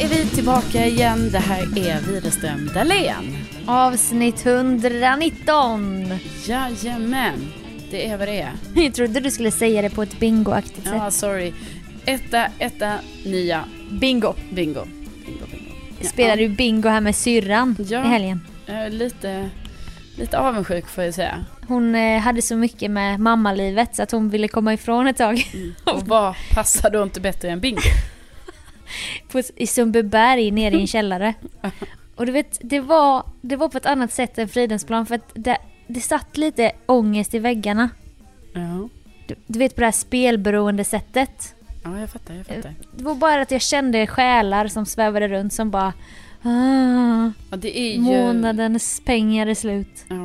är vi tillbaka igen. Det här är Widerström Dahlén. Avsnitt 119. Jajamän, det är vad det är. Jag trodde du skulle säga det på ett bingoaktigt sätt. Ja, sorry. Etta, etta, nia. Bingo. Bingo. Bingo, bingo. Ja, du bingo här med syrran Ja. i helgen? Är lite, lite avundsjuk får jag säga. Hon eh, hade så mycket med mammalivet så att hon ville komma ifrån ett tag. Och vad passar då inte bättre än bingo? På, I Sundbyberg nere i en källare. Och du vet, det var, det var på ett annat sätt än Fridhemsplan för att det, det satt lite ångest i väggarna. Ja, Du, du vet på det här spelberoende sättet. ja jag fattar, jag fattar. Det var bara att jag kände själar som svävade runt som bara ah, Ja, det är ju... Månadens pengar är slut. Ja.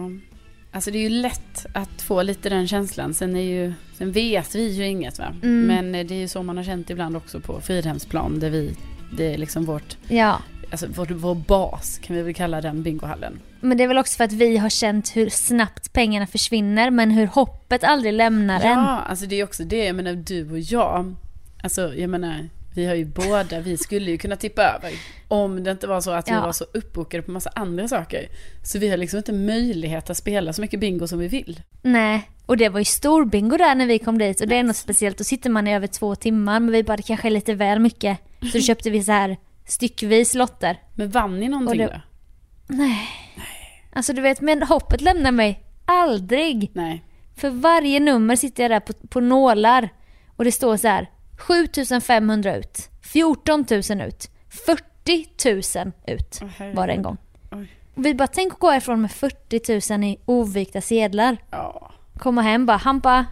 Alltså det är ju lätt att få lite den känslan. Sen, är ju, sen vet vi ju inget va. Mm. Men eh, det är ju så man har känt ibland också på Fridhemsplan. Där vi, det är liksom vårt, Ja, alltså vår, vår bas kan vi väl kalla den bingohallen. men det är väl också för att vi har känt hur snabbt pengarna försvinner men hur hoppet aldrig lämnar en. Ja, alltså det är också det. Jag menar du och jag. Alltså jag menar, vi har ju båda, vi skulle ju kunna tippa över. Om det inte var så att vi Ja. var så uppbokade på massa andra saker. Så vi har liksom inte möjlighet att spela så mycket bingo som vi vill. Nej, och det var ju stor bingo där när vi kom dit och det är något speciellt. Då sitter man i över två timmar men vi bara det kanske är lite väl mycket. Så då köpte vi så här styckvis lotter. Men vann ni någonting det- då? Nej. Alltså du vet, men hoppet lämnar mig aldrig. Nej. För varje nummer sitter jag där på, på nålar och det står så här 7500 ut, 14 000 ut, 40 000 ut var det en gång. Och vi bara tänk att gå härifrån med 40 000 i ovikta sedlar. Komma hem bara, Hampa,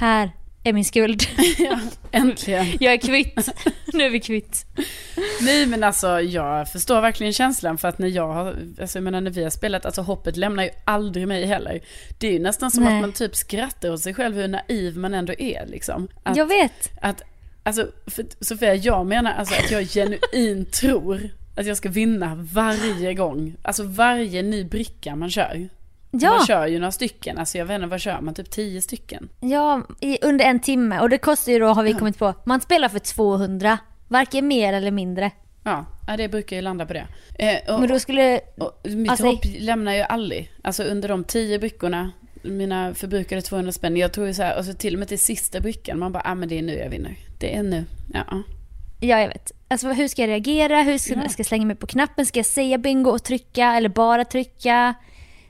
här är min skuld. Äntligen. Jag är kvitt. nu är vi kvitt. Nej men alltså jag förstår verkligen känslan för att när jag har, alltså jag menar när vi har spelat, alltså hoppet lämnar ju aldrig mig heller. Det är ju nästan som Nej. att man typ skrattar åt sig själv hur naiv man ändå är liksom. Att, Jag vet. att alltså för Sofia, jag menar alltså att jag genuint tror att jag ska vinna varje gång. Alltså varje ny bricka man kör. Man Ja, kör ju några stycken, alltså jag vet inte vad kör man, typ tio stycken. ja i, under en timme. Och det kostar ju då, har vi kommit på, man spelar för 200. Varken mer eller mindre. Ja, ja det brukar ju landa på det. Eh, och, Men då skulle... Och mitt Alltså- hopp lämnar ju aldrig. Alltså under de tio brickorna, mina förbrukade 200 spänn. Jag tror ju så här, och så till och med till sista brickan, man bara, ah men det är nu jag vinner. Det är nu. Ja. Ja, jag vet. Alltså hur ska jag reagera? Hur ska, Ja. ska jag slänga mig på knappen? Ska jag säga bingo och trycka eller bara trycka?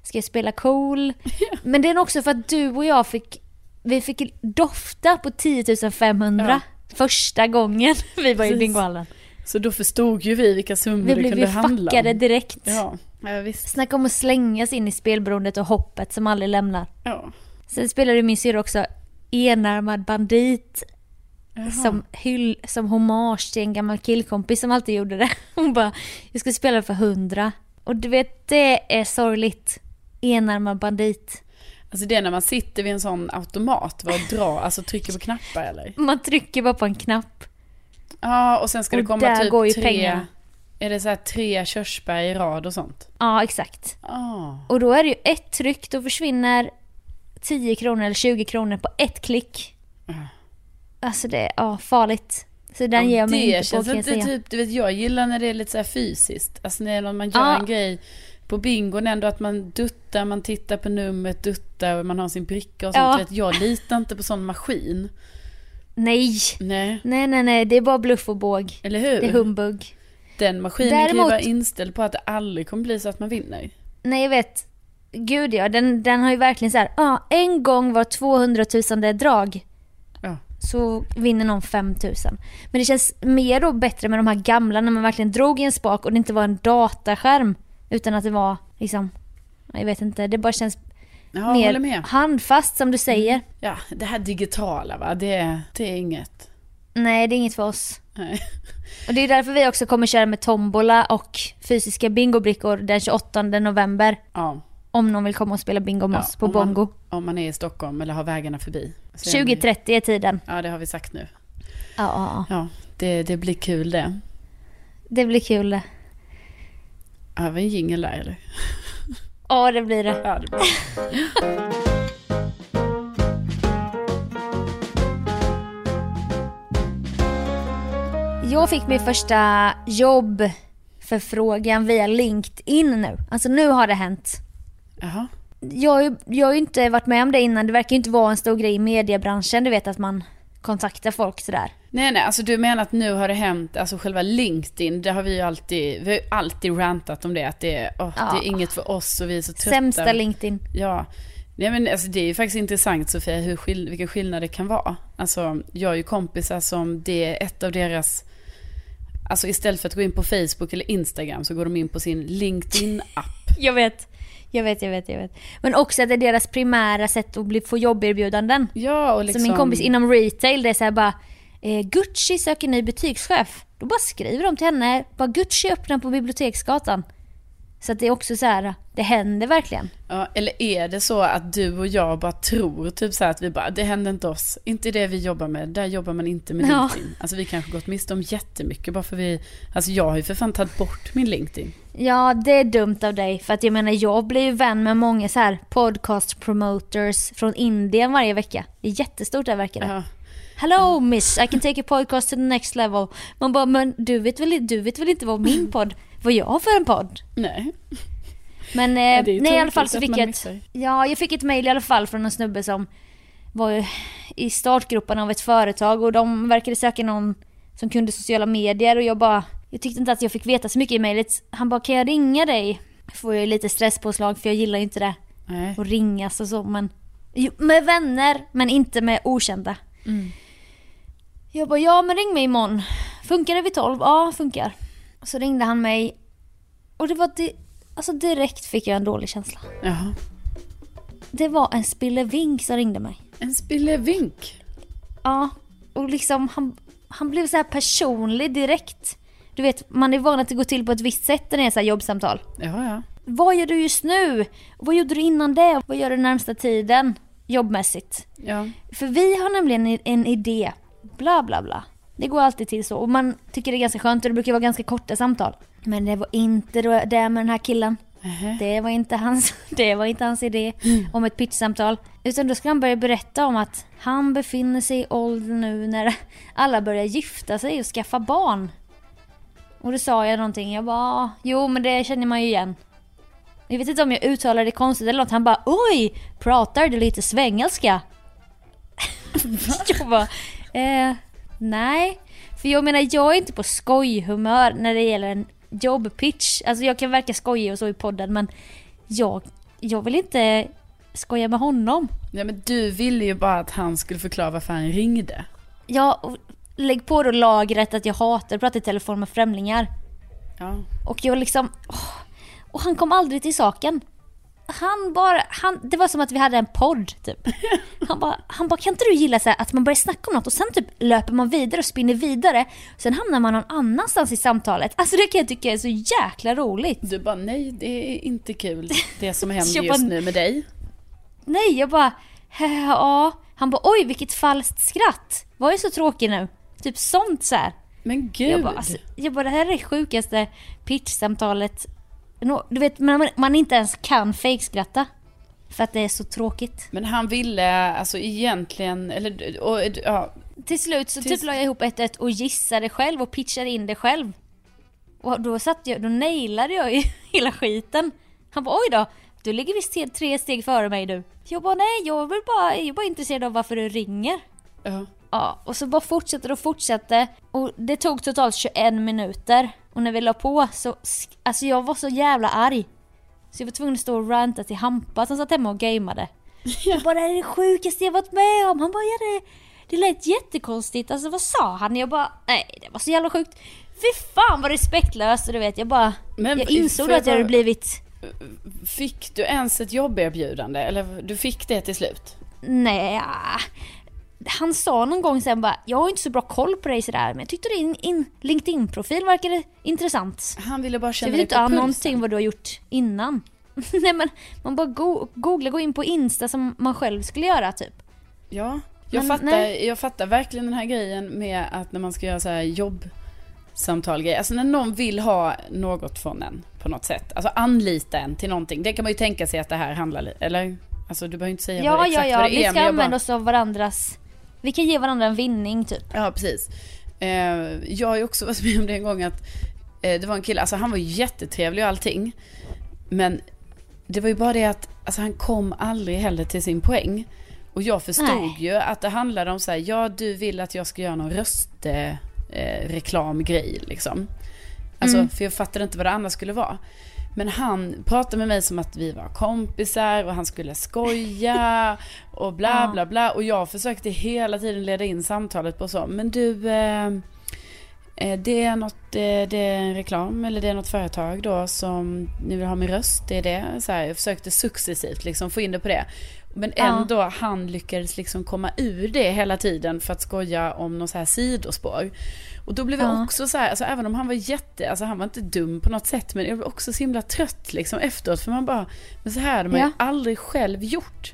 Ska jag spela cool? Men det är också för att du och jag fick, vi fick dofta på 10 500 Ja. första gången vi var i bingohallen. Så då förstod ju vi vilka summor Vi det blev kunde handla fuckade om. direkt. Ja, ja visst. Snacka om att slängas in i spelberoendet och hoppet som aldrig lämnar. Ja. Sen spelade min syrra också enarmad bandit Jaha. som, hyll, som hommage till en gammal killkompis som alltid gjorde det. Hon bara, jag ska spela för hundra. Och du vet, det är sorgligt. Enarmad bandit. Alltså det är när man sitter vid en sån automat va, och drar, alltså trycker på knappar eller? Man trycker bara på en knapp. Ja, och sen ska det Och komma där typ går ju tre, pengarna. är det så här tre körsbär i rad och sånt? Ja, exakt. Ja. Och då är det ju ett tryck, då försvinner 10 kronor eller 20 kronor på ett klick. Ja. Alltså det är ja, farligt. Så den ger jag mig det inte på känns kan jag säga. typ, du vet jag gillar när det är lite så fysiskt. Alltså när man gör Ja. en grej på bingon ändå att man duttar, man tittar på numret, duttar och man har sin bricka och sånt. Ja. Jag litar inte på sån maskin. Nej. Nej, Nej, nej, nej. Det är bara bluff och båg. eller hur? Det är humbug. Den maskinen kan ju Däremot- vara inställd på att det aldrig kommer bli så att man vinner. Nej, jag vet. Gud ja, den, den har ju verkligen så här, ja, en gång var 200 000 drag Ja. så vinner någon 5 000. Men det känns mer då bättre med de här gamla när man verkligen drog i en spak och det inte var en dataskärm utan att det var liksom, jag vet inte, det bara känns Ja, mer handfast som du säger. Ja, det här digitala va, det, det är inget. Nej, det är inget för oss. Nej. Och det är därför vi också kommer köra med tombola och fysiska bingobrickor den 28 november. Ja, Om någon vill komma och spela bingo med Ja, oss på om man- Bongo. om man är i Stockholm eller har vägarna förbi. Så är man ju- 2030 är tiden. Ja, det har vi sagt nu. Ja. Ja, det, det blir kul det. Det blir kul det. Har vi en jingel där eller? Ja, det blir det. Ja, det blir. Jag fick min första jobbförfrågan via LinkedIn nu. Alltså nu har det hänt. Jaha. Jag, har ju- jag har ju inte varit med om det innan. Det verkar ju inte vara en stor grej i mediebranschen. Du vet att man kontaktar folk sådär. Nej nej, alltså du menar att nu har det hänt, alltså själva LinkedIn, det har vi ju alltid, vi har ju alltid rantat om det, att det är, åh, Ja. det är inget för oss och vi är så trötta. Sämsta LinkedIn. Ja. Nej men alltså det är ju faktiskt intressant Sofia, hur skill- vilken skillnad det kan vara. Alltså jag har ju kompisar som det är ett av deras, alltså istället för att gå in på Facebook eller Instagram så går de in på sin LinkedIn-app. Jag vet. Jag vet, jag vet, jag vet. Men också att det är deras primära sätt att bli, få jobberbjudanden. Ja och liksom. Som min kompis inom retail, det är såhär bara eh, Gucci söker ny butikschef. Då bara skriver de till henne, bara Gucci öppnar på Biblioteksgatan. Så att det är också så här, det händer verkligen. Ja, eller är det så att du och jag bara tror typ så här att vi bara, det händer inte oss, inte det vi jobbar med, där jobbar man inte med Ja. LinkedIn. Alltså vi kanske gått miste om jättemycket bara för vi, alltså jag har ju för fan tagit bort min LinkedIn. Ja, det är dumt av dig. För att jag menar, jag blir ju vän med många så här podcast promoters från Indien varje vecka. Det är jättestort där verkar det. Ja. Hello miss, I can take a podcast to the next level. Man bara, men du vet väl, du vet väl inte vad min podd, vad jag har för en podd? Nej. Men Ja, eh, nej i alla fall så fick jag ett, ja jag fick ett mail i alla fall från en snubbe som var i startgroparna av ett företag och de verkade söka någon som kunde sociala medier och jag bara, jag tyckte inte att jag fick veta så mycket i mejlet. Han bara, kan jag ringa dig? Får jag lite stresspåslag för jag gillar ju inte det. Nej. Och ringas och så men, med vänner men inte med okända. Mm. Jag bara, ja men ring mig imorgon. Funkar det vid 12? Ja, funkar. Så ringde han mig och det var, di- alltså direkt fick jag en dålig känsla. Jaha. Det var en spillevink som ringde mig. En spillevink. Ja, och liksom han, han blev så här personlig direkt. Du vet, man är van att det går till på ett visst sätt när det är så här jobbsamtal. Ja, ja. Vad gör du just nu? Vad gjorde du innan det? Vad gör du närmsta tiden? Jobbmässigt. Ja. För vi har nämligen en- en idé. Bla bla bla. Det går alltid till så. Och man tycker det är ganska skönt och det brukar vara ganska korta samtal. Men det var inte det med den här killen. Nähä. Det var inte hans, det var inte hans idé om ett pitchsamtal. Utan då ska han börja berätta om att han befinner sig i åldern nu när alla börjar gifta sig och skaffa barn. Och då sa jag någonting, jag bara "Ah, jo men det känner man ju igen. Jag vet inte om jag uttalar det konstigt eller något, han bara oj, pratar du lite svengelska? jag bara, eh, nej. För jag menar jag är inte på skojhumör när det gäller en jobbpitch. Alltså jag kan verka skojig och så i podden men jag, jag vill inte skoja med honom. Nej men du ville ju bara att han skulle förklara varför han ringde. Ja, lägg på då lagret att jag hatar att prata i telefon med främlingar. Ja. Och jag liksom... åh. Och han kom aldrig till saken. Han bara, han, det var som att vi hade en podd typ. Han bara, han bara kan inte du gilla så här, att man börjar snacka om något och sen typ löper man vidare och spinner vidare. Sen hamnar man någon annanstans i samtalet. Alltså det kan jag tycka är så jäkla roligt. Du bara nej det är inte kul det som händer just nu med dig. Nej, jag bara, ja. Han bara, oj vilket falskt skratt. Var jag så tråkig nu? Typ sånt så här. Men gud. Jag bara, alltså, jag bara, det här är det sjukaste pitchsamtalet. Du vet, man, man inte ens kan fejkskratta. För att det är så tråkigt. Men han ville alltså egentligen, eller och, ja, Till slut så Tills- typ la jag ihop ett, ett och gissade själv och pitchade in det själv. Och då satt jag, då nailade jag ju hela skiten. Han bara oj då, du ligger visst tre steg före mig du. Jag bara nej, jag vill bara, jag är bara intresserad av varför du ringer. ja. Ja, och så bara fortsätter och fortsatte. Och det tog totalt 21 minuter. Och när vi la på så, alltså jag var så jävla arg. Så jag var tvungen att stå och ranta till Hampa som satt hemma och gameade. Jag bara det är det sjukaste jag varit med om. Han bara ja det, det lät jättekonstigt. Alltså vad sa han? Jag bara nej det var så jävla sjukt. Fy fan vad respektlöst och du vet jag bara. Men jag insåg att jag hade blivit Fick du ens ett jobberbjudande? Eller du fick det till slut? Nej. Han sa någon gång sen bara, jag har inte så bra koll på dig sådär, men jag tyckte din in LinkedIn-profil verkade intressant. Han ville bara känna dig på pulsen. någonting vad du har gjort innan. Nej men, man bara go googla, gå in på Insta som man själv skulle göra typ. Ja, jag, Men fattar, nej. jag fattar verkligen den här grejen med att när man ska göra så här jobbsamtal grejer. Alltså när någon vill ha något från en på något sätt. Alltså anlita en till någonting. Det kan man ju tänka sig att det här handlar eller? Alltså du behöver inte säga Ja, vad, ja, exakt ja, vad det vi är. ska men jag använda bara, oss av varandras, vi kan ge varandra en vinning typ. Ja, precis. Eh, jag har ju också varit med om det en gång att eh, det var en kille, alltså han var jättetrevlig och allting. Men det var ju bara det att alltså, han kom aldrig heller till sin poäng. Och jag förstod Nej. ju att det handlade om så här, ja du vill att jag ska göra någon röstreklamgrej eh, liksom. Alltså, Mm. för jag fattade inte vad det annars skulle vara. Men han pratade med mig som att vi var kompisar och han skulle skoja och bla Ja. bla bla. Och jag försökte hela tiden leda in samtalet på så, men du, eh, eh, det är något, eh, det är en reklam eller det är något företag då som ni vill ha min röst, det är det. Så här, jag försökte successivt liksom få in det på det. Men Ja. ändå, han lyckades liksom komma ur det hela tiden för att skoja om något så här sidospår. Och då blev jag Ja. också så här, alltså även om han var jätte, alltså han var inte dum på något sätt, men jag blev också så himla trött liksom efteråt, för man bara, men så här hade man Ja. ju aldrig själv gjort.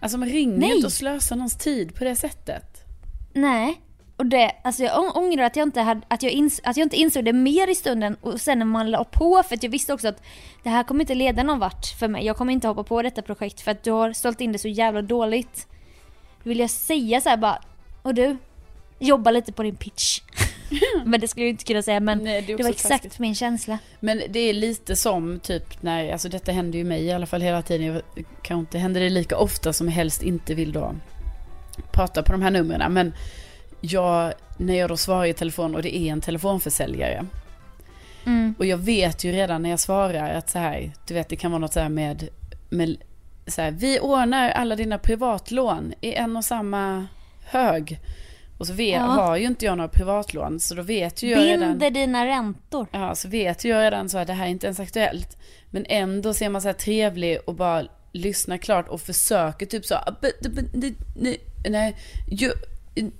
Alltså man ringer Nej. inte och slösar någons tid på det sättet. Nej. Och det, alltså jag ång- ångrar att jag, inte hade, att, jag ins, att jag inte insåg det mer i stunden och sen när man la på för att jag visste också att det här kommer inte leda någon vart för mig. Jag kommer inte hoppa på detta projekt för att du har sålt in det så jävla dåligt. Då vill jag säga så här bara, och du, jobba lite på din pitch. men det skulle jag inte kunna säga men Nej, det det var exakt taskigt. min känsla. Men det är lite som typ när, alltså detta händer ju mig i alla fall hela tiden. Jag kanske inte händer det lika ofta som jag helst inte vill då prata på de här numren. Men jag, när jag då svarar i telefon och det är en telefonförsäljare. Mm. Och jag vet ju redan när jag svarar att så här, du vet det kan vara något så här med, med så här, vi ordnar alla dina privatlån i en och samma hög. Och så vet, Ja. har ju inte jag några privatlån så då vet ju jag redan. Binder dina räntor. Ja, så vet jag redan så att det här är inte ens aktuellt. Men ändå ser man så här trevlig och bara lyssnar klart och försöker typ så. "Ah, nej, ju,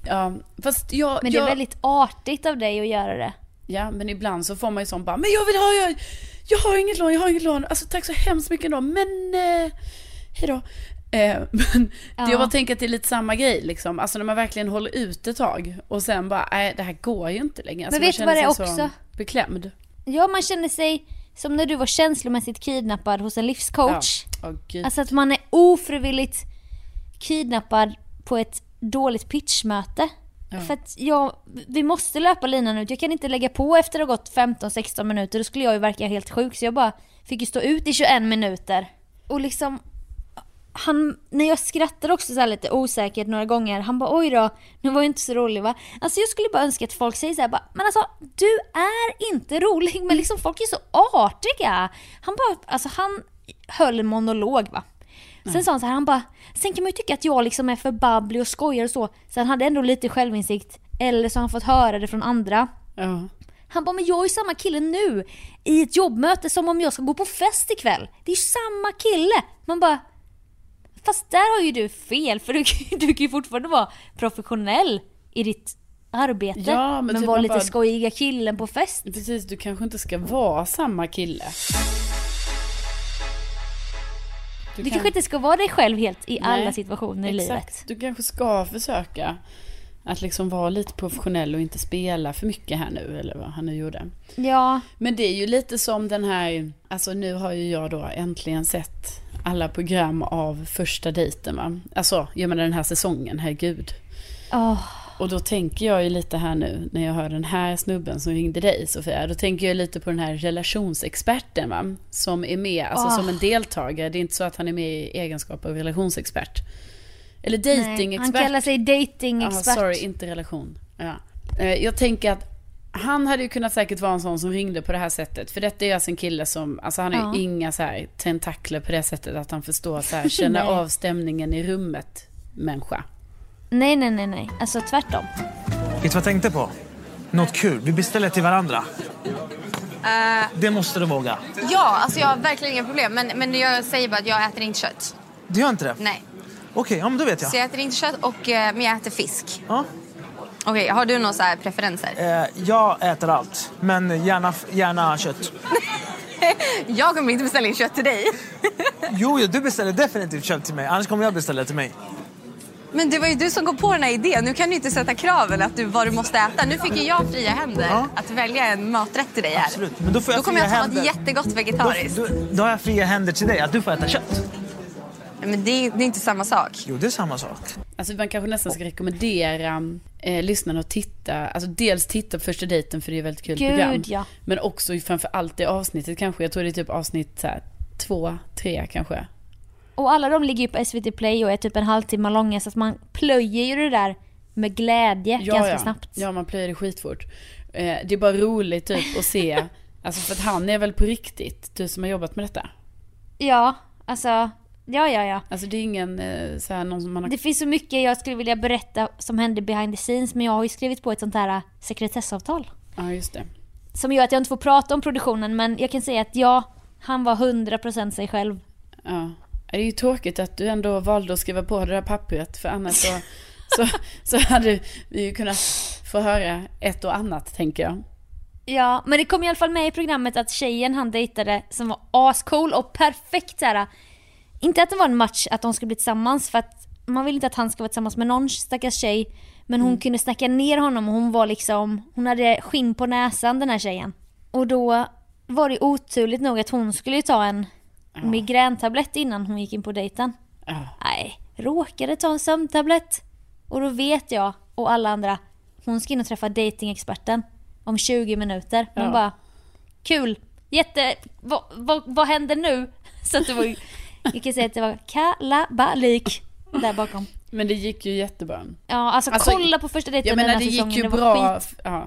ja, fast jag, Men det är väldigt artigt av dig att göra det. ja, men ibland så får man ju sån bara, men jag vill ha, jag, jag har inget lån, jag har inget lån, alltså tack så hemskt mycket då, men eh, hejdå. Eh, men Ja. jag bara tänker att det är lite samma grej liksom, alltså när man verkligen håller ut ett tag och sen bara, nej det här går ju inte längre. Alltså, Men vet du vad känner det är också? Beklämd. Ja, man känner sig som när du var känslomässigt kidnappad hos en livscoach. Ja. Gud. Alltså att man är ofrivilligt kidnappad på ett dåligt pitchmöte. Ja. För att jag, vi måste löpa linan ut. Jag kan inte lägga på efter att ha gått 15-16 minuter. Då skulle jag ju verka helt sjuk. Så jag bara fick ju stå ut i 21 minuter. Och liksom, han, när jag skrattade också så här lite osäkert några gånger. Han bara oj då, nu var ju inte så rolig va. Alltså jag skulle bara önska att folk säger så här, bara, men alltså du är inte rolig. Men liksom folk är så artiga. Han bara, alltså han höll en monolog va. Sen sa han så här, han bara, sen kan man ju tycka att jag liksom är för babblig och skojar och så. Så han hade ändå lite självinsikt. Eller så har han fått höra det från andra. Ja. Han bara, men jag är ju samma kille nu i ett jobbmöte som om jag ska gå på fest ikväll. Det är ju samma kille. Man bara, fast där har ju du fel för du, du kan ju fortfarande vara professionell i ditt arbete. Ja, men typ vara lite bara- skojiga killen på fest. Precis, du kanske inte ska vara samma kille. Du kanske inte ska vara dig själv helt i Nej, alla situationer i livet. Exakt, du kanske ska försöka att liksom vara lite professionell och inte spela för mycket här nu, eller vad han nu gjorde. Ja, Men det är ju lite som den här, alltså nu har ju jag då äntligen sett alla program av första dejten va. Alltså, jag menar den här säsongen, herregud. Åh, Och då tänker jag ju lite här nu, när jag hör den här snubben som ringde dig Sofia, då tänker jag lite på den här relationsexperten va, som är med, alltså Åh. som en deltagare, det är inte så att han är med i egenskap av relationsexpert. Eller nej. Han kallar sig Ja, datingexpert. sorry, inte relation. Ja. Eh, Jag tänker att han hade ju kunnat säkert vara en sån som ringde på det här sättet. För detta är ju alltså en kille som, alltså han har Ja. ju inga så här tentakler på det sättet att han förstår så här, känna av stämningen i rummet, människa. Nej, nej, nej, nej. Alltså tvärtom. Vet du vad jag tänkte på? Något kul. Vi beställer till varandra. Det måste du våga. Ja, alltså jag har verkligen inga problem. Men, men jag säger bara att jag äter inte kött. Du gör inte det? Nej. Okej, ja men då vet jag. Så jag äter inte kött, och, eh, men jag äter fisk. Ja. Okej, har du några så preferenser? Eh, jag äter allt, men gärna, gärna kött. Jag kommer inte beställa in kött till dig. Jo, du beställer definitivt kött till mig, annars kommer jag beställa till mig. Men det var ju du som kom på den här idén. Nu kan du inte sätta krav eller att du, vad du måste äta. Nu fick ju jag fria händer Ja. att välja en maträtt till dig här. Absolut, men då får jag Då kommer jag ta händer. något jättegott Då, vegetariskt. då, då har jag fria händer till dig, att du får äta kött. Men det är, det är inte samma sak. Jo, det är samma sak. Alltså man kanske nästan ska rekommendera eh, lyssnarna att titta, alltså dels titta på första dejten för det är ett väldigt kul Gud, program. ja. Men också framför allt det avsnittet kanske, jag tror det är typ avsnitt så här, två, tre kanske. Och alla de ligger ju på SVT Play och är typ en halvtimme långa så att man plöjer ju det där med glädje ganska ja. snabbt. Ja, man plöjer det skitfort. Eh, det är bara roligt typ att se, alltså för att han är väl på riktigt, du som har jobbat med detta. Ja, alltså, ja ja ja. Alltså det är ingen eh, så här, någon som man har... Det finns så mycket jag skulle vilja berätta som hände behind the scenes men jag har ju skrivit på ett sånt här äh, sekretessavtal. Ja, just det. Som gör att jag inte får prata om produktionen men jag kan säga att ja, han var 100% sig själv. Ja. Det är ju tråkigt att du ändå valde att skriva på det där pappret för annars så, så, så hade vi ju kunnat få höra ett och annat tänker jag. Ja, men det kom i alla fall med i programmet att tjejen han dejtade som var ascool och perfekt så här. Inte att det var en match att de skulle bli tillsammans för att man vill inte att han ska vara tillsammans med någon stackars tjej. Men hon kunde snacka ner honom och hon var liksom, hon hade skinn på näsan den här tjejen. Och då var det oturligt nog att hon skulle ju ta en migräntablett innan hon gick in på dejten. Ja. Nej, råkade ta en sömntablett. Och då vet jag och alla andra, hon ska in och träffa datingexperten om 20 minuter. Hon Ja. bara, kul, jätte, vad, vad, vad händer nu? Så att det var, ju- jag kan säga att det var kalabalik där bakom. Men det gick ju jättebra. Ja, alltså, Alltså, kolla på första dejten Jag den menar här det säsongen, gick ju det var bra. skit. Ja.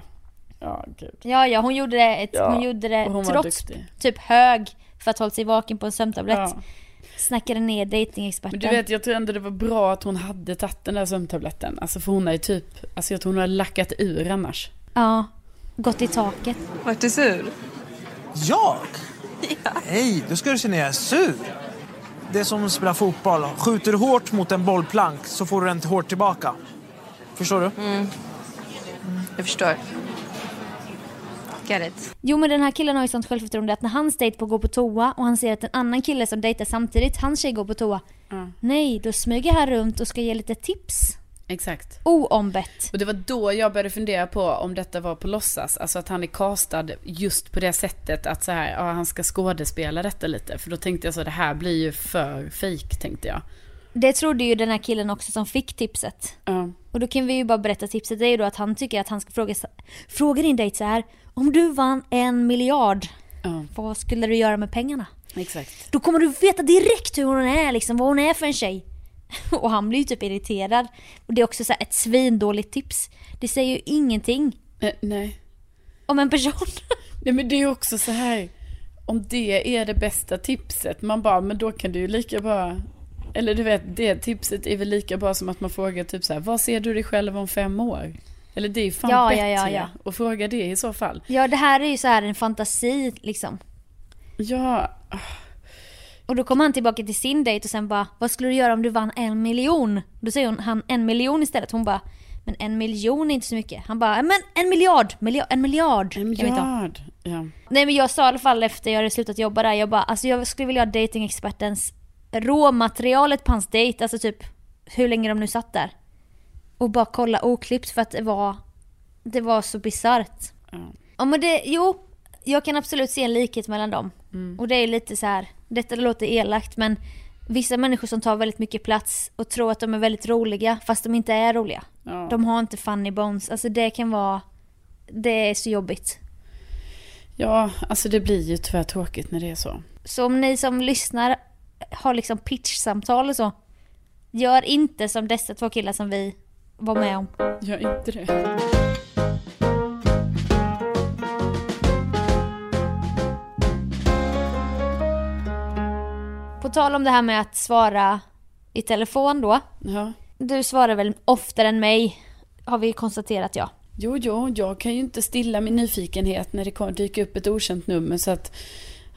Ja, gud. Ja, ja, hon gjorde det, ett, Ja, hon gjorde det hon trots typ hög för att hålla sig vaken på en sömntablett. Ja. Snackade ner datingexperten. Men du vet, jag tror ändå det var bra att hon hade tagit den där sömntabletten. Alltså för hon är ju typ, alltså jag tror hon har lackat ur annars. Ja, gått i taket. Vart du sur? Jag? Nej, då ska du se när jag är sur. Det är som att spela fotboll. Skjuter du hårt mot en bollplank så får du den hårt tillbaka. Förstår du? Jag förstår. Get it. Jo men den här killen har ju sånt självförtroende att när hans dejt på går på toa och han ser att en annan kille som dejtar samtidigt, hans tjej går på toa. Ja. Nej, då smyger han runt och ska ge lite tips. Exakt. Oombett. Och det var då jag började fundera på om detta var på låtsas. Alltså att han är castad just på det sättet att så här, ja, han ska skådespela detta lite. För då tänkte jag så, det här blir ju för fake tänkte jag. Det trodde ju den här killen också som fick tipset. Ja. Och då kan vi ju bara berätta tipset, det är ju då att han tycker att han ska fråga, fråga din dejt så här. Om du vann en miljard, Ja, vad skulle du göra med pengarna? exakt. Då kommer du veta direkt hur hon är liksom, vad hon är för en tjej. Och han blir ju typ irriterad. Och det är också så ett svindåligt tips. Det säger ju ingenting Eh, nej. om en person. Nej men det är ju också så här, om det är det bästa tipset, man bara, men då kan du ju lika bra, eller du vet, det tipset är väl lika bra som att man frågar typ så här, vad ser du dig själv om fem år? Eller det är ju fan Ja, ja, bättre ja, ja. att fråga det i så fall. Ja det här är ju så här en fantasi liksom. Ja, Och då kommer han tillbaka till sin dejt och sen bara, vad skulle du göra om du vann en miljon? Då säger hon, han en miljon istället. Hon bara, men en miljon är inte så mycket. Han bara, men en miljard, miljard en miljard. en kan vi ta." miljard. Ja. Nej men jag sa i alla fall efter jag hade slutat jobba där, jag bara, alltså jag skulle vilja ha datingexpertens råmaterialet på hans dejt, alltså typ hur länge de nu satt där. Och bara kolla oklippt för att det var, det var så bisarrt. Ja. Ja men det, jo, jag kan absolut se en likhet mellan dem. Mm. Och det är lite så här, detta låter elakt men vissa människor som tar väldigt mycket plats och tror att de är väldigt roliga fast de inte är roliga. Ja. De har inte funny bones, alltså det kan vara, det är så jobbigt. ja, alltså det blir ju tyvärr tråkigt när det är så. Så om ni som lyssnar har liksom pitchsamtal och så, gör inte som dessa två killar som vi var med om. Gör inte det. Tal om det här med att svara i telefon då. Ja. Du svarar väl oftare än mig, har vi konstaterat ja. Jo, jo, jag kan ju inte stilla min nyfikenhet när det dyker upp ett okänt nummer. Så att,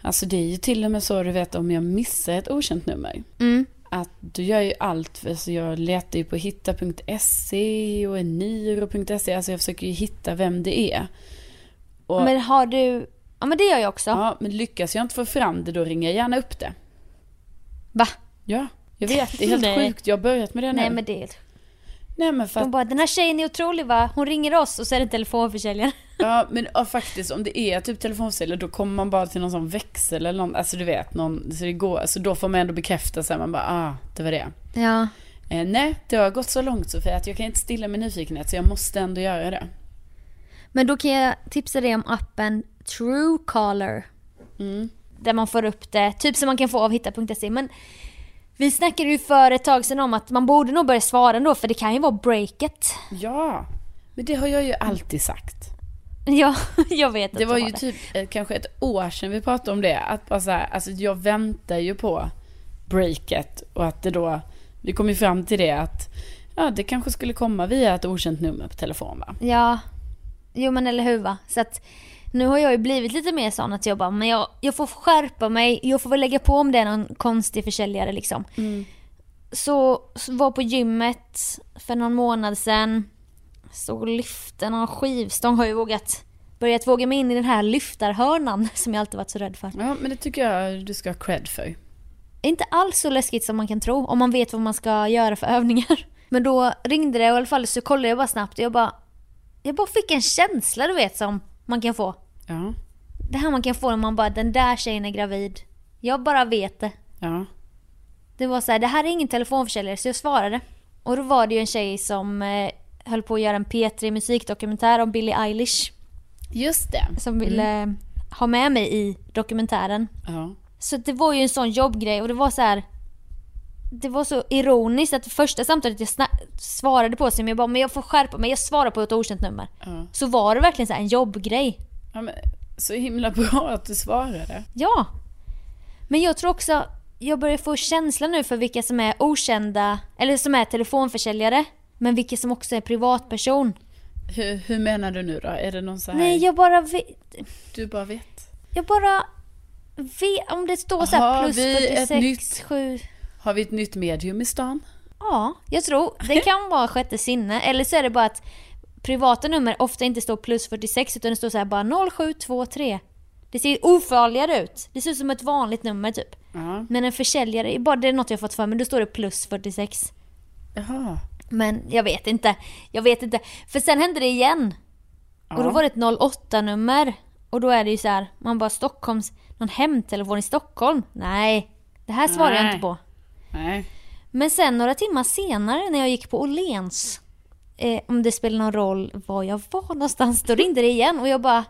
alltså det är ju till och med så, du vet, om jag missar ett okänt nummer. Mm. Att du gör ju allt, alltså jag letar ju på hitta.se och eniro.se, alltså jag försöker ju hitta vem det är. Och, Men har du, ja men det gör jag också. ja, men lyckas jag inte få fram det, då ringer jag gärna upp det. Va? Ja, jag vet, det är helt Nej. sjukt, jag har börjat med det nu. Nej men det är Nej men för De bara, den här tjejen är otrolig va? Hon ringer oss och så är det en telefonförsäljare. Ja, men ja, faktiskt om det är typ telefonförsäljare då kommer man bara till någon sån växel eller någon, alltså du vet, någon, så det går, så då får man ändå bekräfta sig, man bara, ah, det var det. Ja. Eh, nej, det har gått så långt Sofia att jag kan inte stilla min nyfikenhet så jag måste ändå göra det. Men då kan jag tipsa dig om appen Truecaller. Mm. Där man får upp det, typ som man kan få av hitta.se. Men vi snackade ju för ett tag sedan om att man borde nog börja svara ändå för det kan ju vara breaket. Ja, men det har jag ju alltid sagt. Ja, jag vet att Det var ju typ eh, kanske ett år sedan vi pratade om det. Att bara så här, alltså jag väntar ju på breaket och att det då, vi kom ju fram till det att ja, det kanske skulle komma via ett okänt nummer på telefon va? Ja, jo men eller hur va. Så att nu har jag ju blivit lite mer sån att jag bara, men jag, jag får skärpa mig, jag får väl lägga på om det är någon konstig försäljare liksom. Så, så var på gymmet för någon månad sedan, stod och lyfte någon skivstång, har ju vågat, börjat våga mig in i den här lyftarhörnan som jag alltid varit så rädd för. Ja, men det tycker jag du ska ha cred för. Inte alls så läskigt som man kan tro om man vet vad man ska göra för övningar. Men då ringde det och i alla fall så kollade jag bara snabbt och jag bara, jag bara fick en känsla du vet som man kan få. Ja, Det här man kan få när man bara, den där tjejen är gravid. Jag bara vet det. ja, Det var så här, det här är ingen telefonförsäljare så jag svarade. Och då var det ju en tjej som eh, höll på att göra en P3 musikdokumentär om Billie Eilish. just det. Som ville ha med mig i dokumentären. Ja, Så det var ju en sån jobbgrej och det var så här. Det var så ironiskt att det första samtalet jag svarade på som jag bara, men jag får skärpa mig, jag svarar på ett okänt nummer. ja. Så var det verkligen så här en jobbgrej. ja men, så himla bra att du svarade. Ja. Men jag tror också, jag börjar få känsla nu för vilka som är okända, eller som är telefonförsäljare. Men vilka som också är privatperson. Hur, hur menar du nu då? Är det någon så här, Nej, jag bara vet, du bara vet? jag bara vet, om det står så här Har plus vi ett 46, nytt- 7. Har vi ett nytt medium i stan? Ja, jag tror det kan vara sjätte sinne. Eller så är det bara att privata nummer ofta inte står plus 46 utan det står så här bara 0723. Det ser ofarligare ut. Det ser ut som ett vanligt nummer typ. Ja. Men en försäljare, bara det är något jag fått för mig, då står det plus 46. Jaha. Men jag vet inte. Jag vet inte. För sen hände det igen. Och då var det ett 08-nummer. Och då är det ju så här, man bara Stockholms, någon hemtelefon i Stockholm? Nej, det här svarar jag inte på. Nej. Men sen några timmar senare när jag gick på Åhléns, eh, om det spelar någon roll var jag var någonstans, då ringde det igen och jag bara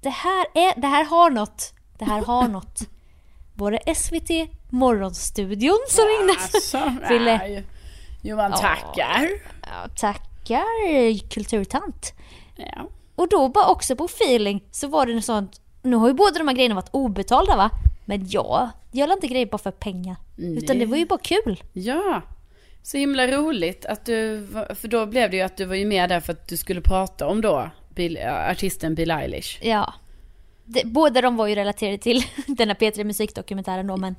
det här, är, det här har något. Det här har något. Det SVT Morgonstudion som ringde? Alltså, Ville-. Johan Ja. tackar. Ja, tackar kulturtant. Ja. Och då bara också på feeling så var det något sånt, nu har ju båda de här grejerna varit obetalda va? Men jag gör inte grejer bara för pengar. Utan det var ju bara kul. ja. Så himla roligt att du, för då blev det ju att du var ju med där för att du skulle prata om då Bill, artisten Bill Eilish. Ja. Det, båda de var ju relaterade till den här P3 musikdokumentären då men,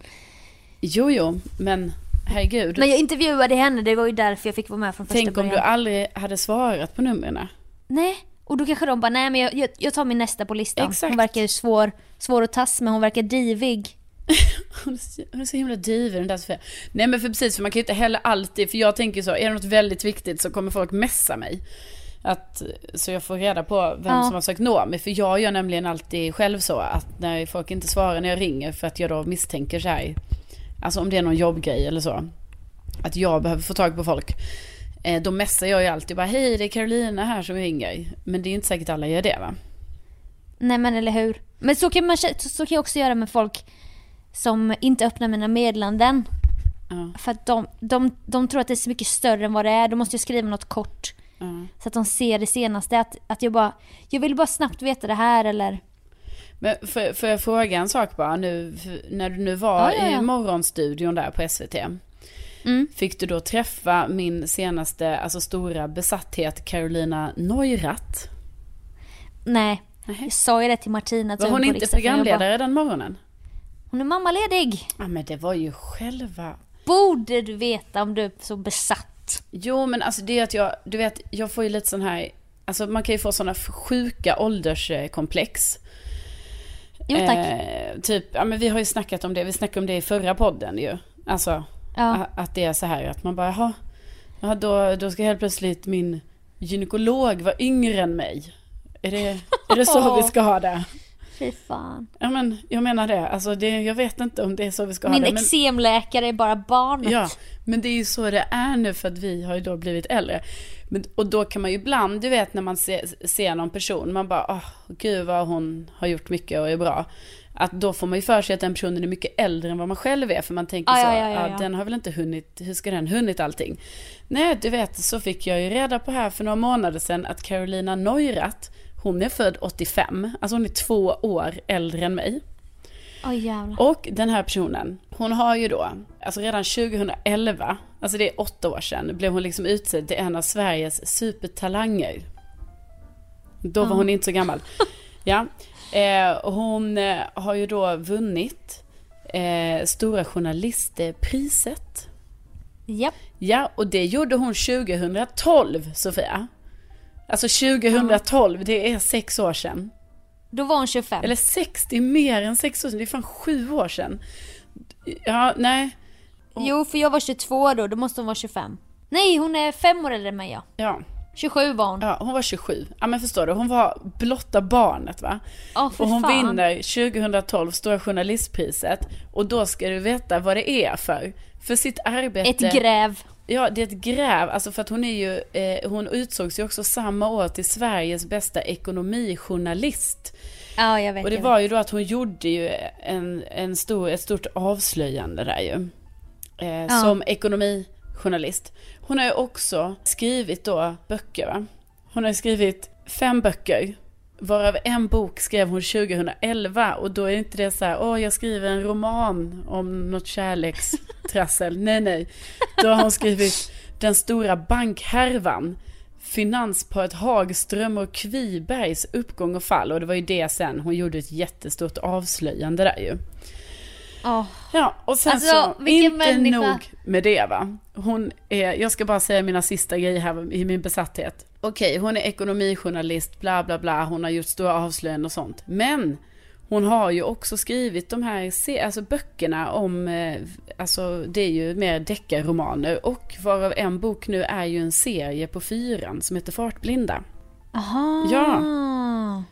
Jo, jo, men herregud. men jag intervjuade henne, det var ju därför jag fick vara med från första Tänk om början. du aldrig hade svarat på numren. Nej, och då kanske de bara, nej men jag, jag, jag tar min nästa på listan. Exakt. Hon verkar ju svår, svår att tas med, hon verkar divig. Hon är så- himla divig den där Sofia. Nej men för precis, för man kan ju inte heller alltid, för jag tänker så, är det något väldigt viktigt så kommer folk messa mig. Att, så jag får reda på vem Ja. som har försökt nå mig. För jag gör nämligen alltid själv så att när folk inte svarar när jag ringer för att jag då misstänker så här, alltså om det är någon jobbgrej eller så, att jag behöver få tag på folk. Eh, då messar jag ju alltid bara, hej det är Carolina här som ringer. Men det är inte säkert alla gör det va? Nej men eller hur. Men så kan, man, så kan jag också göra med folk som inte öppnar mina meddelanden. Ja, För att de, de, de tror att det är så mycket större än vad det är. Då måste jag skriva något kort. ja. Så att de ser det senaste. Att, att jag bara, jag vill bara snabbt veta det här eller... Men får, får jag fråga en sak bara nu, när du nu var Ja, i morgonstudion där på SVT. Mm. Fick du då träffa min senaste, alltså stora besatthet Carolina Neurath? Nej. Nej. Jag sa ju det till Martina. Var hon inte programledare den morgonen? Hon är mammaledig. Ja men det var ju själva... Borde du veta om du är så besatt. Jo men alltså det är att jag, du vet, jag får ju lite sån här, alltså man kan ju få såna sjuka ålderskomplex. Jo tack. Eh, typ, ja men vi har ju snackat om det, vi snackade om det i förra podden ju. Alltså, ja. Att det är så här att man bara, jaha, ja, då, då ska helt plötsligt min gynekolog vara yngre än mig. Är det, Är det så vi ska ha det? Fy fan. Ja men jag menar det. Alltså det, jag vet inte om det är så vi ska Min ha det. Men, eksemläkare är bara barnet. ja, men det är ju så det är nu för att vi har ju då blivit äldre. Men, och då kan man ju ibland, du vet när man ser, ser någon person, man bara, åh gud vad hon har gjort mycket och är bra. Att då får man ju för sig att den personen är mycket äldre än vad man själv är. För man tänker Ja, så, ja, ja, ja, ja. den har väl inte hunnit, hur ska den hunnit allting? Nej, du vet, så fick jag ju reda på här för några månader sedan att Carolina Neurath, hon är född 85, alltså hon är två år äldre än mig. Jävlar. Och den här personen, hon har ju då, alltså redan 2011, alltså det är åtta år sedan, blev hon liksom utsedd till en av Sveriges supertalanger. Då var hon inte så gammal. Ja, eh, hon eh, har ju då vunnit eh, Stora Journalistpriset. Japp. Ja, och det gjorde hon 2012, Sofia. Alltså 2012, det är sex år sedan. Då var hon 25. Eller 60, mer än sex år sedan. Det är fan sju år sedan. Ja, nej. Jo, för jag var 22 då, då måste hon vara 25. Nej, hon är fem år äldre än mig ja. Ja, 27 var hon. ja, hon var 27. Ja, men förstår du, hon var blotta barnet va? För och hon fan. vinner 2012 Stora Journalistpriset. Och då ska du veta vad det är för. För sitt arbete. Ett gräv. Ja, det är ett gräv. Alltså för att hon är ju, eh, hon utsågs ju också samma år till Sveriges bästa ekonomijournalist. Ja, jag vet. Och det var ju då att hon gjorde ju en, en stor, ett stort avslöjande där ju. Eh, Som ekonomijournalist. Hon har ju också skrivit då böcker va? Hon har skrivit fem böcker. Varav en bok skrev hon 2011 och då är inte det så här, åh jag skriver en roman om något kärlekstrassel. nej nej. Då har hon skrivit Den stora bankhärvan. Finansparet Hagström och Kvibergs uppgång och fall. Och det var ju det sen, hon gjorde ett jättestort avslöjande där ju. Åh, Ja, och sen Alltså, så, inte människa. nog med det va. Hon är, jag ska bara säga mina sista grejer här i min besatthet. Okej, hon är ekonomijournalist, bla bla bla, hon har gjort stora avslöjanden och sånt. Men hon har ju också skrivit de här alltså böckerna om, eh, alltså det är ju mer deckarromaner. Och varav en bok nu är ju en serie på fyran som heter Fartblinda. Aha. Ja.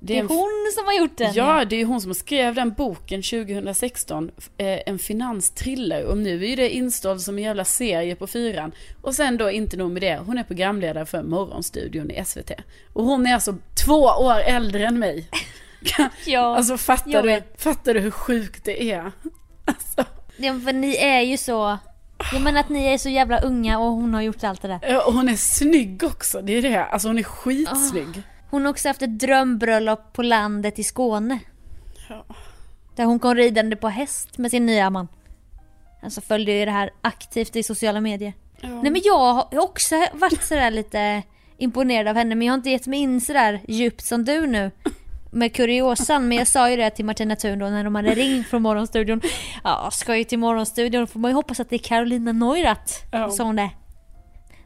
Det är en hon som har gjort den. Ja, det är hon som skrev den boken 2016. Eh, en finanstriller. Och nu är det instad som en jävla serie på fyran. Och sen då inte nog med det. Hon är programledare för Morgonstudion i SVT. Och hon är alltså två år äldre än mig. Ja, Alltså fattar du, fattar du hur sjukt det är? Alltså, ja, för ni är ju så... Jag menar att ni är så jävla unga och hon har gjort allt det där. och hon är snygg också. Det är det. Alltså hon är skitsnygg. Hon har också haft ett drömbröllop på landet i Skåne. Ja. Där hon kom ridande på häst med sin nya man. Alltså följde ju det här aktivt i sociala medier. Ja. Nej men jag har också varit sådär lite imponerad av henne men jag har inte gett mig in sådär djupt som du nu. Med kuriosan, men jag sa ju det till Martina Thun då när de hade ringt från morgonstudion. Ja, ska ju till morgonstudion får man ju hoppas att det är Carolina Neurath. Ja. Sa hon det.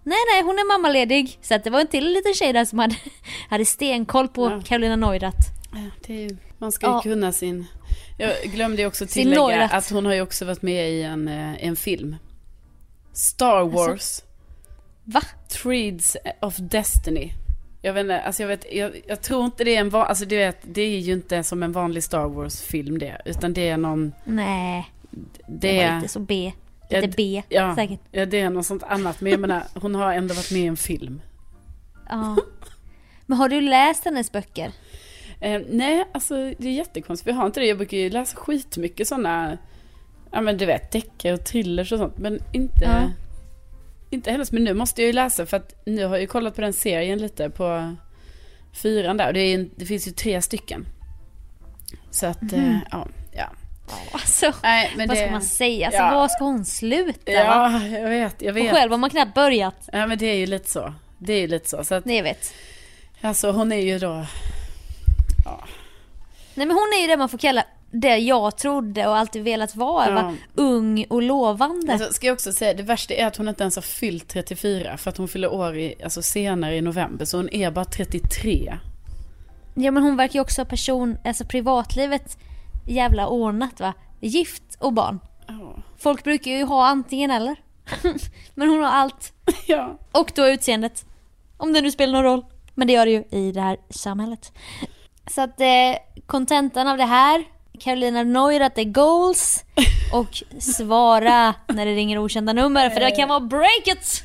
Nej nej, hon är mammaledig. Så att det var en till liten tjej där som hade, hade stenkoll på Ja. Carolina Neurath. Ja, ju, man ska ju Ja. kunna sin... Jag glömde också tillägga att hon har ju också varit med i en, eh, en film. Star Wars. Va? Treads of Destiny. Jag vet inte, alltså jag vet, jag, jag tror inte det är en van, alltså du vet, det är ju inte som en vanlig Star Wars-film det. Utan det är någon, Nej, det det var är, lite så B. Lite B ja, säkert. ja det är något sånt annat. Men jag menar, hon har ändå varit med i en film. Ja. Men har du läst hennes böcker? Eh, nej, alltså det är jättekonstigt. Vi har inte det. Jag brukar ju läsa skitmycket sådana, ja men du vet, deckare och thrillers och sånt. Men inte, Ja. inte hennes. Men nu måste jag ju läsa för att nu har jag ju kollat på den serien lite på fyran där. Det, är, det finns ju tre stycken. Så att, eh, ja. ja. Alltså, Nej, men vad det, ska man säga? Alltså, ja. var ska hon sluta? va? Ja, jag vet, jag Och vet. själv har man knappt börjat. Ja, men det är ju lite så. Det är ju lite så. Så att, Nej, jag vet. alltså hon är ju då, Nej men hon är ju det man får kalla det jag trodde och alltid velat vara. Ja. Ung och lovande. Alltså, ska jag också säga, det värsta är att hon inte ens har fyllt 34 för att hon fyller år i, alltså senare i november. Så hon är bara 33. Ja men hon verkar ju också ha person, alltså privatlivet jävla ordnat va. Gift och barn. Ja. Folk brukar ju ha antingen eller. men hon har allt. ja. Och då utseendet. Om det nu spelar någon roll. Men det gör det ju i det här samhället. Så att eh, kontentan av det här, Carolina Neuer att det är goals och svara när det ringer okända nummer för det kan vara break it!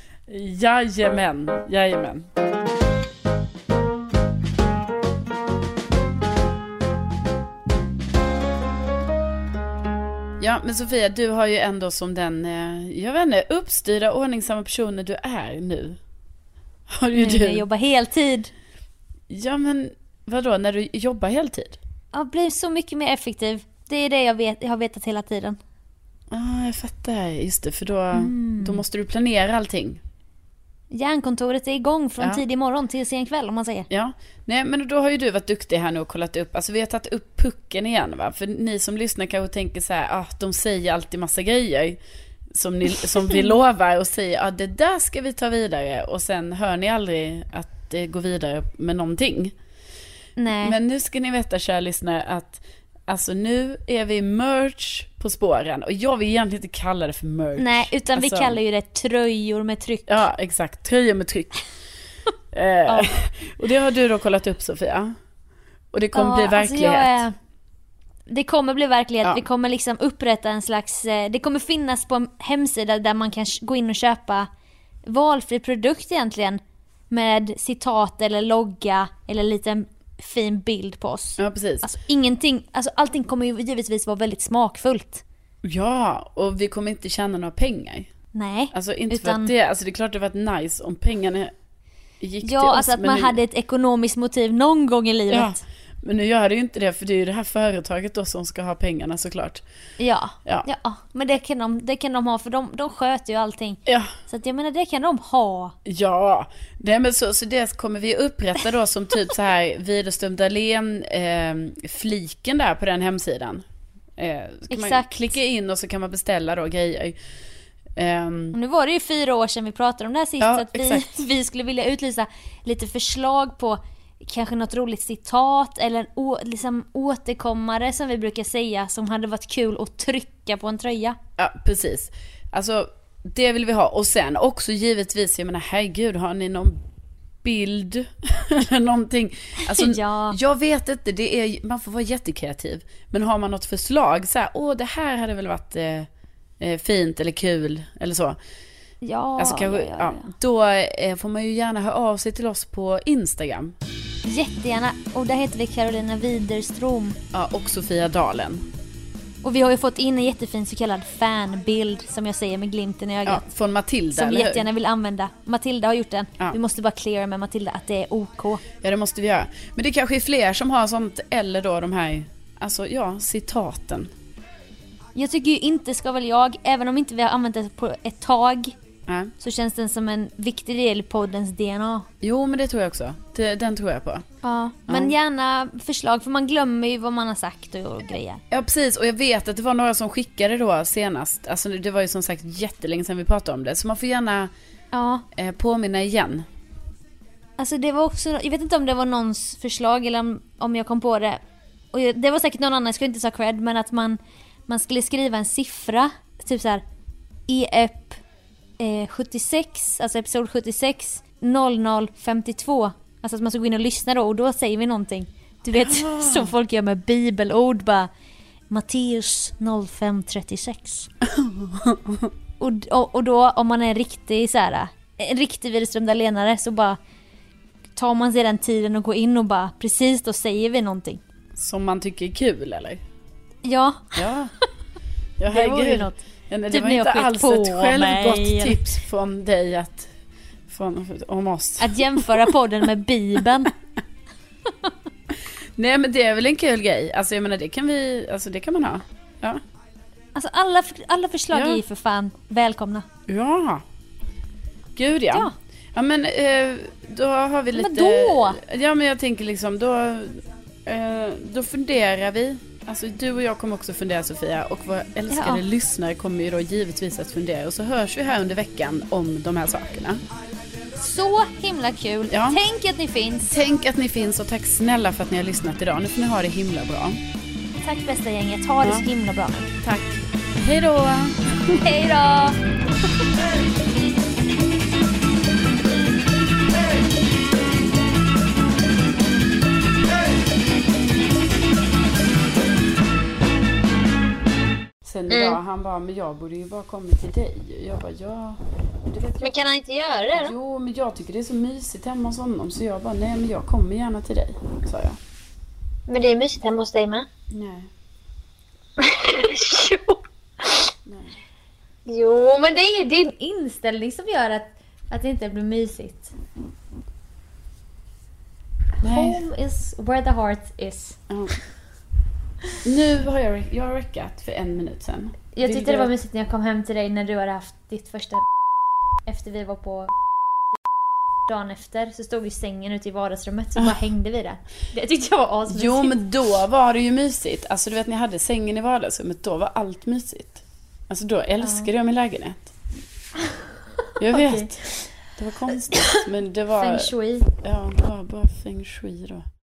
Jajamän, jajamän. Ja, men Sofia, du har ju ändå som den, eh, jag vet inte, uppstyrda, ordningsamma personen du är nu. Har ju Nu när jag du. jobbar heltid. Ja, men vadå, när du jobbar heltid? Jag blir så mycket mer effektiv. Det är det jag, vet, jag har vetat hela tiden. Ja, ah, jag fattar. Just det, för då, Mm. då måste du planera allting. Järnkontoret är igång från Ja. tidig morgon till sen kväll om man säger. Ja, nej men då har ju du varit duktig här nu och kollat upp, alltså vi har tagit upp pucken igen va, för ni som lyssnar kanske tänker så här, ah, de säger alltid massa grejer som, ni, som vi lovar och säger, ja ah, det där ska vi ta vidare och sen hör ni aldrig att det går vidare med någonting. Nej. Men nu ska ni veta kära lyssnare att Alltså nu är vi merch på spåren och jag vill egentligen inte kalla det för merch. Nej, utan vi Alltså- kallar ju det tröjor med tryck. Ja, exakt. Tröjor med tryck. eh, Och det har du då kollat upp Sofia. Och det kommer bli alltså verklighet. jag är- Det kommer bli verklighet. Ja. Vi kommer liksom upprätta en slags... eh, Det kommer finnas på en hemsida där man kan gå in och köpa valfri produkt egentligen. Med citat eller logga eller liten fin bild på oss. Ja, precis. Alltså ingenting, alltså allting kommer ju givetvis vara väldigt smakfullt. Ja, och vi kommer inte tjäna några pengar. Nej. Alltså inte för Utan- att det, alltså det är klart det varit nice om pengarna gick till Ja, oss. alltså att man nu, hade ett ekonomiskt motiv någon gång i livet. Ja, men nu gör det ju inte det för det är ju det här företaget då som ska ha pengarna såklart. Ja. Ja. ja. men det kan, de, det kan de ha för de, de sköter ju allting. Ja, Så att jag menar det kan de ha. ja. Nej, men så, så det kommer vi upprätta då som typ så här Widerström Dahlén eh, fliken där på den hemsidan. Eh, kan man Exakt. klicka in och så kan man beställa då grejer. Och nu var det ju fyra år sedan vi pratade om det här sist Ja, så att vi, exakt. vi skulle vilja utlysa lite förslag på kanske något roligt citat eller en å, liksom återkommare som vi brukar säga som hade varit kul att trycka på en tröja. Ja, precis. Alltså, det vill vi ha. Och sen också givetvis, jag menar herregud, har ni någon bild eller någonting? Alltså, Ja. jag vet inte, det är, man får vara jättekreativ. Men har man något förslag, så här, åh det här hade väl varit eh, eh, fint eller kul eller så. Ja, Alltså, kanske, ja, ja, ja. Då eh, får man ju gärna höra av sig till oss på Instagram. Jättegärna. Och där heter vi Carolina Widerström. Ja, och Sofia Dalen. Och vi har ju fått in en jättefin så kallad fanbild som jag säger med glimten i ögat. Ja, från Matilda, Som vi jättegärna vill använda. Matilda har gjort den. Ja. Vi måste bara cleara med Matilda att det är OK. Ja, det måste vi göra. Men det kanske är fler som har sånt, eller då de här, alltså ja, citaten. Jag tycker ju inte ska väl jag, även om inte vi har använt det på ett tag, Ja. så känns den som en viktig del i poddens DNA. Jo, men det tror jag också. Den tror jag på. Ja, men gärna förslag för man glömmer ju vad man har sagt och grejer. Ja, precis. Och jag vet att det var några som skickade då senast. Alltså det var ju som sagt jättelänge sedan vi pratade om det. Så man får gärna Ja, eh, påminna igen. alltså det var också, jag vet inte om det var någons förslag eller om, om jag kom på det. Och jag- det var säkert någon annan, jag ska inte säga cred, men att man, man skulle skriva en siffra, typ så här EF eh, 76, alltså episod 76, 0052. Alltså att man ska gå in och lyssna då och då säger vi någonting. Du vet som folk gör med bibelord bara Matteus 0536. och, och, och då om man är en riktig så här, en riktig Widerström Dahlénare så bara tar man sig den tiden och går in och bara precis då säger vi någonting. Som man tycker är kul, eller? Ja, Ja. Ja, det vore herregud. något. Ja, nej, det Typ var inte alls ett självgott mig. tips från dig att... Från, om oss. Att jämföra podden med Bibeln. Nej, men det är väl en kul grej. Alltså jag menar, det kan vi... Alltså det kan man ha. Ja. Alltså alla, alla förslag Ja. är ju för fan välkomna. Ja. Gud ja. Ja. Ja, men eh, då har vi lite... Men då? Ja men jag tänker liksom då... Eh, då funderar vi. Alltså du och jag kommer också fundera Sofia och våra älskade Ja. lyssnare kommer ju då givetvis att fundera och så hörs vi här under veckan om de här sakerna. Så himla kul. Ja. Tänk att ni finns. Tänk att ni finns och tack snälla för att ni har lyssnat idag. Nu får ni ha det himla bra. Tack bästa gänget. Ha det Ja. så himla bra. Tack. Hej då! Hej då! Han bara, men jag borde ju bara kommit till dig. Jag bara, ja. Du vet, Men kan han inte göra det då? jo, men jag tycker det är så mysigt hemma hos honom. Så jag bara, nej men jag kommer gärna till dig. Sa jag. Men det är mysigt hemma hos dig med. Nej, jo. nej. jo, men det är din inställning som gör att, att det inte blir mysigt. nej. Home is where the heart is. Ja. Nu har jag, jag har räckat för en minut sen. Jag tyckte det var mysigt när jag kom hem till dig när du hade haft ditt första efter vi var på dagen efter så stod ju sängen ute i vardagsrummet så bara hängde vi där. Det tyckte jag var asmysigt. Jo men då var det ju mysigt. Alltså du vet när jag hade sängen i vardagsrummet, då var allt mysigt. Alltså då älskade jag min lägenhet. Jag vet. Okej. Det var konstigt men det var... Feng shui. Ja, det var bara feng shui då.